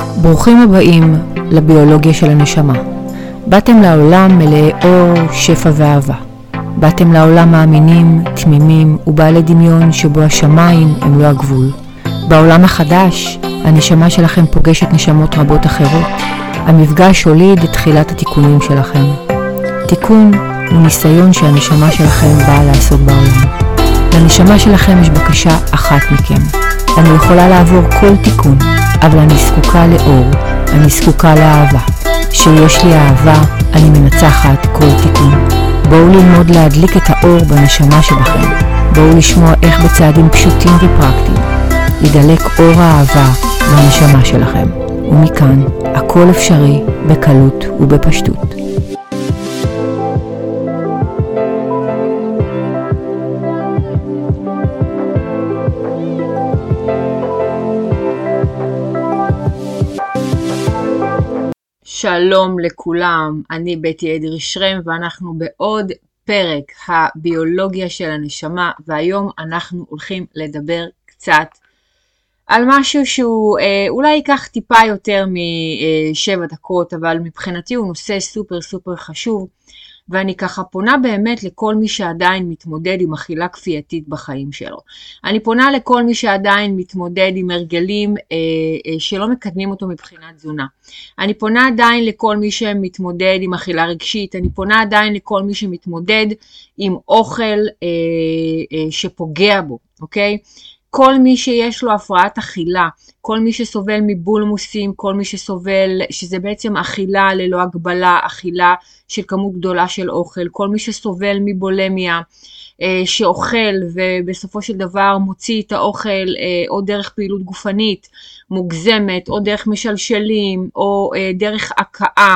ברוכים הבאים לביולוגיה של הנשמה. באתם לעולם מלאי אור, שפע ואהבה. באתם לעולם מאמינים, תמימים ובעלי דמיון שבו השמיים הם לא הגבול. בעולם החדש, הנשמה שלכם פוגשת נשמות רבות אחרות. המפגש הוליד את תחילת התיקונים שלכם. תיקון הוא ניסיון שהנשמה שלכם באה לעשות בעולם. לנשמה שלכם יש בקשה אחת מכם. אני יכולה לעבור כל תיקון, אבל אני זקוקה לאור, אני זקוקה לאהבה. כשיש לי אהבה, אני מנצחת כל תיקון. בואו ללמוד להדליק את האור בנשמה שבכם. בואו לשמוע איך בצעדים פשוטים ופרקטיים ידלק אור האהבה בנשמה שלכם. ומכאן, הכל אפשרי בקלות ובפשטות. שלום לכולם, אני בטי אדרי ואנחנו בעוד פרק הביולוגיה של הנשמה והיום אנחנו הולכים לדבר קצת על משהו שהוא אה, אולי ייקח טיפה יותר משבע דקות אבל מבחינתי הוא נושא סופר סופר חשוב ואני ככה פונה באמת לכל מי שעדיין מתמודד עם אכילה כפייתית בחיים שלו. אני פונה לכל מי שעדיין מתמודד עם הרגלים אה, אה, שלא מקדמים אותו מבחינת תזונה. אני פונה עדיין לכל מי שמתמודד עם אכילה רגשית, אני פונה עדיין לכל מי שמתמודד עם אוכל אה, אה, שפוגע בו, אוקיי? כל מי שיש לו הפרעת אכילה, כל מי שסובל מבולמוסים, כל מי שסובל, שזה בעצם אכילה ללא הגבלה, אכילה של כמות גדולה של אוכל, כל מי שסובל מבולמיה, אה, שאוכל ובסופו של דבר מוציא את האוכל אה, או דרך פעילות גופנית מוגזמת, או דרך משלשלים, או אה, דרך הכאה.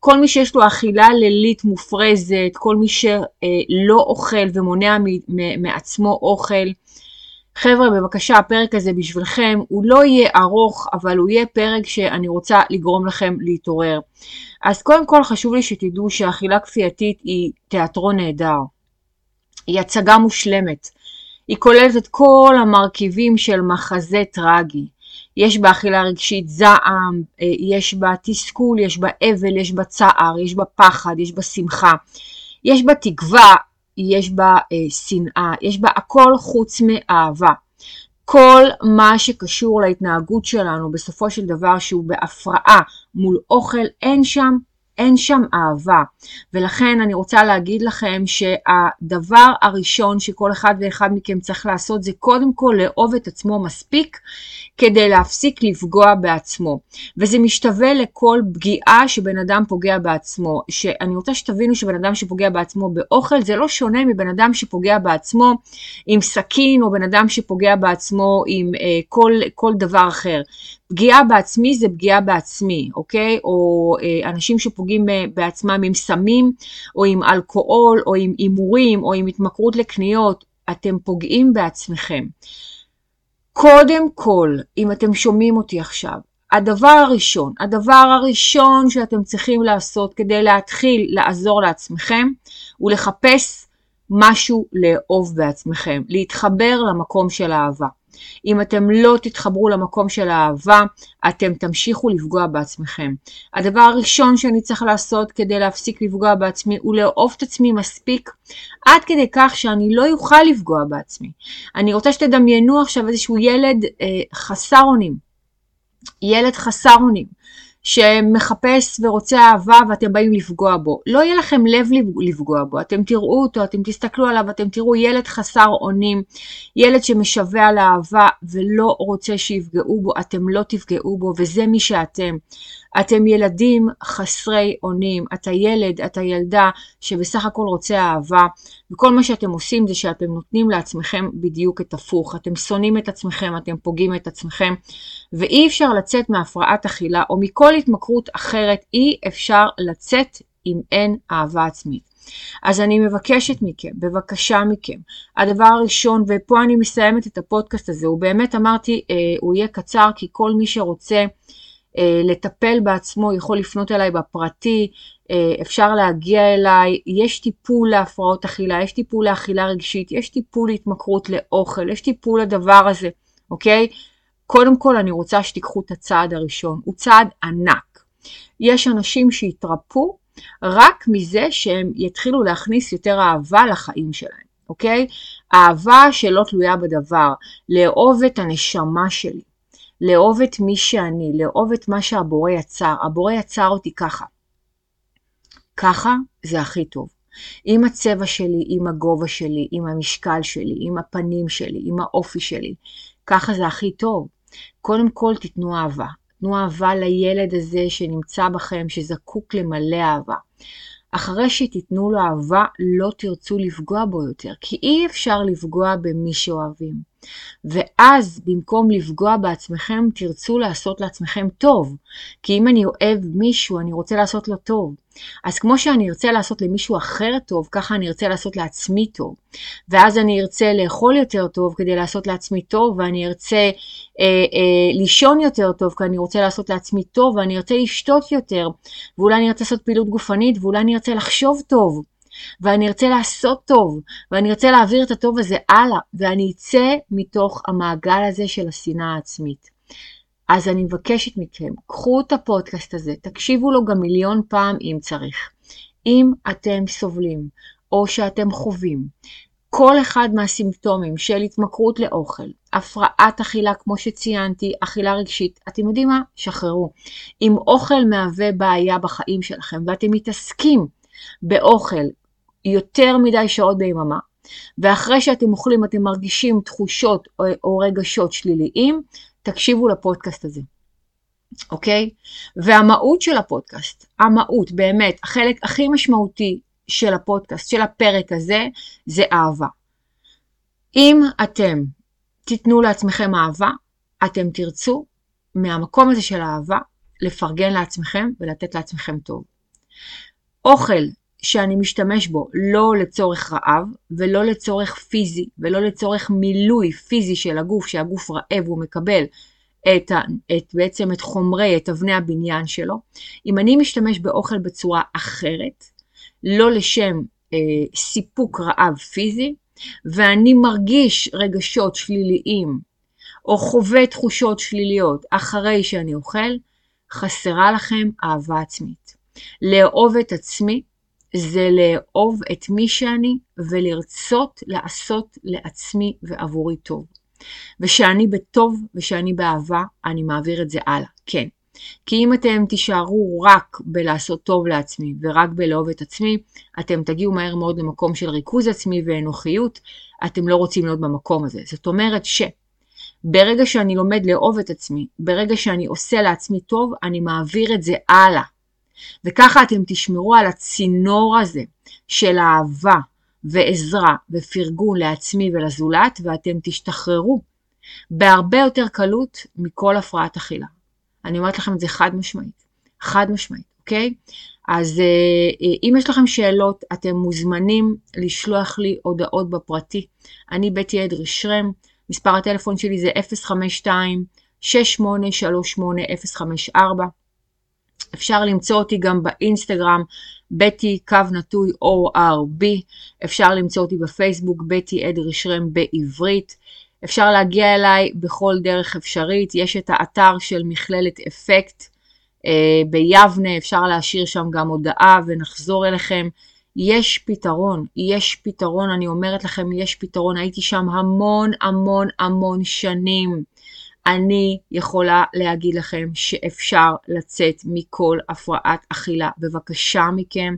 כל מי שיש לו אכילה לילית מופרזת, כל מי שלא אוכל ומונע מעצמו אוכל, חבר'ה, בבקשה, הפרק הזה בשבילכם, הוא לא יהיה ארוך, אבל הוא יהיה פרק שאני רוצה לגרום לכם להתעורר. אז קודם כל חשוב לי שתדעו שאכילה כפייתית היא תיאטרון נהדר. היא הצגה מושלמת. היא כוללת את כל המרכיבים של מחזה טרגי. יש בה אכילה רגשית זעם, אה, יש בה תסכול, יש בה אבל, יש בה צער, יש בה פחד, יש בה שמחה. יש בה תקווה, יש בה אה, שנאה, יש בה הכל חוץ מאהבה. כל מה שקשור להתנהגות שלנו בסופו של דבר שהוא בהפרעה מול אוכל, אין שם אין שם אהבה. ולכן אני רוצה להגיד לכם שהדבר הראשון שכל אחד ואחד מכם צריך לעשות זה קודם כל לאהוב את עצמו מספיק כדי להפסיק לפגוע בעצמו. וזה משתווה לכל פגיעה שבן אדם פוגע בעצמו. שאני רוצה שתבינו שבן אדם שפוגע בעצמו באוכל זה לא שונה מבן אדם שפוגע בעצמו עם סכין או בן אדם שפוגע בעצמו עם אה, כל, כל דבר אחר. פגיעה בעצמי זה פגיעה בעצמי, אוקיי? או אה, אנשים שפוגעים אה, בעצמם עם סמים, או עם אלכוהול, או עם הימורים, או עם התמכרות לקניות, אתם פוגעים בעצמכם. קודם כל, אם אתם שומעים אותי עכשיו, הדבר הראשון, הדבר הראשון שאתם צריכים לעשות כדי להתחיל לעזור לעצמכם, הוא לחפש משהו לאהוב בעצמכם, להתחבר למקום של האהבה. אם אתם לא תתחברו למקום של האהבה, אתם תמשיכו לפגוע בעצמכם. הדבר הראשון שאני צריך לעשות כדי להפסיק לפגוע בעצמי הוא לאהוב את עצמי מספיק עד כדי כך שאני לא אוכל לפגוע בעצמי. אני רוצה שתדמיינו עכשיו איזשהו ילד אה, חסר אונים. ילד חסר אונים. שמחפש ורוצה אהבה ואתם באים לפגוע בו. לא יהיה לכם לב לפגוע בו, אתם תראו אותו, אתם תסתכלו עליו, אתם תראו ילד חסר אונים, ילד שמשווע על אהבה ולא רוצה שיפגעו בו, אתם לא תפגעו בו וזה מי שאתם. אתם ילדים חסרי אונים, אתה ילד, אתה ילדה שבסך הכל רוצה אהבה, וכל מה שאתם עושים זה שאתם נותנים לעצמכם בדיוק את הפוך. אתם שונאים את עצמכם, אתם פוגעים את עצמכם, ואי אפשר לצאת מהפרעת אכילה או מכל התמכרות אחרת, אי אפשר לצאת אם אין אהבה עצמית. אז אני מבקשת מכם, בבקשה מכם, הדבר הראשון, ופה אני מסיימת את הפודקאסט הזה, הוא באמת אמרתי, אה, הוא יהיה קצר, כי כל מי שרוצה לטפל בעצמו, יכול לפנות אליי בפרטי, אה, אפשר להגיע אליי, יש טיפול להפרעות אכילה, יש טיפול לאכילה רגשית, יש טיפול להתמכרות לאוכל, יש טיפול לדבר הזה, אוקיי? קודם כל אני רוצה שתיקחו את הצעד הראשון, הוא צעד ענק. יש אנשים שיתרפו רק מזה שהם יתחילו להכניס יותר אהבה לחיים שלהם, אוקיי? אהבה שלא תלויה בדבר, לאהוב את הנשמה שלי, לאהוב את מי שאני, לאהוב את מה שהבורא יצר. הבורא יצר אותי ככה. ככה זה הכי טוב. עם הצבע שלי, עם הגובה שלי, עם המשקל שלי, עם הפנים שלי, עם האופי שלי. ככה זה הכי טוב. קודם כל תיתנו אהבה. תנו אהבה לילד הזה שנמצא בכם, שזקוק למלא אהבה. אחרי שתיתנו לו אהבה, לא תרצו לפגוע בו יותר, כי אי אפשר לפגוע במי שאוהבים. ואז במקום לפגוע בעצמכם, תרצו לעשות לעצמכם טוב. כי אם אני אוהב מישהו, אני רוצה לעשות לו טוב. אז כמו שאני ארצה לעשות למישהו אחר טוב, ככה אני ארצה לעשות לעצמי טוב. ואז אני ארצה לאכול יותר טוב כדי לעשות לעצמי טוב, ואני ארצה אה, אה, לישון יותר טוב כי אני רוצה לעשות לעצמי טוב, ואני ארצה לשתות יותר, ואולי אני ארצה לעשות פעילות גופנית, ואולי אני ארצה לחשוב טוב. ואני ארצה לעשות טוב, ואני ארצה להעביר את הטוב הזה הלאה, ואני אצא מתוך המעגל הזה של השנאה העצמית. אז אני מבקשת מכם, קחו את הפודקאסט הזה, תקשיבו לו גם מיליון פעם אם צריך. אם אתם סובלים או שאתם חווים כל אחד מהסימפטומים של התמכרות לאוכל, הפרעת אכילה כמו שציינתי, אכילה רגשית, אתם יודעים מה? שחררו. אם אוכל מהווה בעיה בחיים שלכם ואתם מתעסקים באוכל יותר מדי שעות ביממה, ואחרי שאתם אוכלים אתם מרגישים תחושות או, או רגשות שליליים, תקשיבו לפודקאסט הזה, אוקיי? והמהות של הפודקאסט, המהות, באמת, החלק הכי משמעותי של הפודקאסט, של הפרק הזה, זה אהבה. אם אתם תיתנו לעצמכם אהבה, אתם תרצו מהמקום הזה של אהבה לפרגן לעצמכם ולתת לעצמכם טוב. אוכל שאני משתמש בו לא לצורך רעב ולא לצורך פיזי ולא לצורך מילוי פיזי של הגוף, שהגוף רעב והוא מקבל את, את בעצם את חומרי, את אבני הבניין שלו. אם אני משתמש באוכל בצורה אחרת, לא לשם אה, סיפוק רעב פיזי, ואני מרגיש רגשות שליליים או חווה תחושות שליליות אחרי שאני אוכל, חסרה לכם אהבה עצמית. לאהוב את עצמי זה לאהוב את מי שאני ולרצות לעשות לעצמי ועבורי טוב. ושאני בטוב ושאני באהבה, אני מעביר את זה הלאה, כן. כי אם אתם תישארו רק בלעשות טוב לעצמי ורק בלאהוב את עצמי, אתם תגיעו מהר מאוד למקום של ריכוז עצמי ואנוכיות, אתם לא רוצים להיות במקום הזה. זאת אומרת שברגע שאני לומד לאהוב את עצמי, ברגע שאני עושה לעצמי טוב, אני מעביר את זה הלאה. וככה אתם תשמרו על הצינור הזה של אהבה ועזרה ופרגון לעצמי ולזולת, ואתם תשתחררו בהרבה יותר קלות מכל הפרעת אכילה. אני אומרת לכם את זה חד משמעית, חד משמעית, אוקיי? אז אה, אה, אם יש לכם שאלות, אתם מוזמנים לשלוח לי הודעות בפרטי. אני בטי אדרי שרם, מספר הטלפון שלי זה 052 6838 054 אפשר למצוא אותי גם באינסטגרם, בטי קו נטוי ORB, אפשר למצוא אותי בפייסבוק, בטי אדרי שרם בעברית. אפשר להגיע אליי בכל דרך אפשרית, יש את האתר של מכללת אפקט אה, ביבנה, אפשר להשאיר שם גם הודעה ונחזור אליכם. יש פתרון, יש פתרון, אני אומרת לכם, יש פתרון, הייתי שם המון המון המון שנים. אני יכולה להגיד לכם שאפשר לצאת מכל הפרעת אכילה. בבקשה מכם,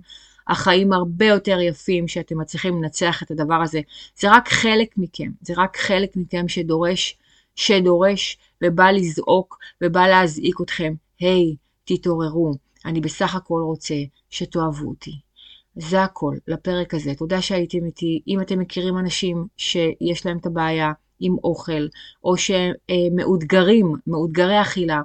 החיים הרבה יותר יפים שאתם מצליחים לנצח את הדבר הזה. זה רק חלק מכם, זה רק חלק מכם שדורש, שדורש ובא לזעוק ובא להזעיק אתכם. היי, hey, תתעוררו, אני בסך הכל רוצה שתאהבו אותי. זה הכל לפרק הזה. תודה שהייתם איתי. אם אתם מכירים אנשים שיש להם את הבעיה, עם אוכל, או שמאותגרים, מאותגרי אכילה,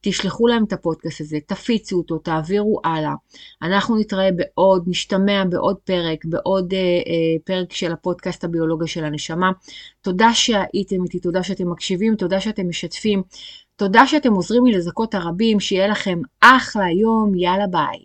תשלחו להם את הפודקאסט הזה, תפיצו אותו, תעבירו הלאה. אנחנו נתראה בעוד, נשתמע בעוד פרק, בעוד אה, אה, פרק של הפודקאסט הביולוגיה של הנשמה. תודה שהייתם איתי, תודה שאתם מקשיבים, תודה שאתם משתפים, תודה שאתם עוזרים לי לזכות הרבים, שיהיה לכם אחלה יום, יאללה ביי.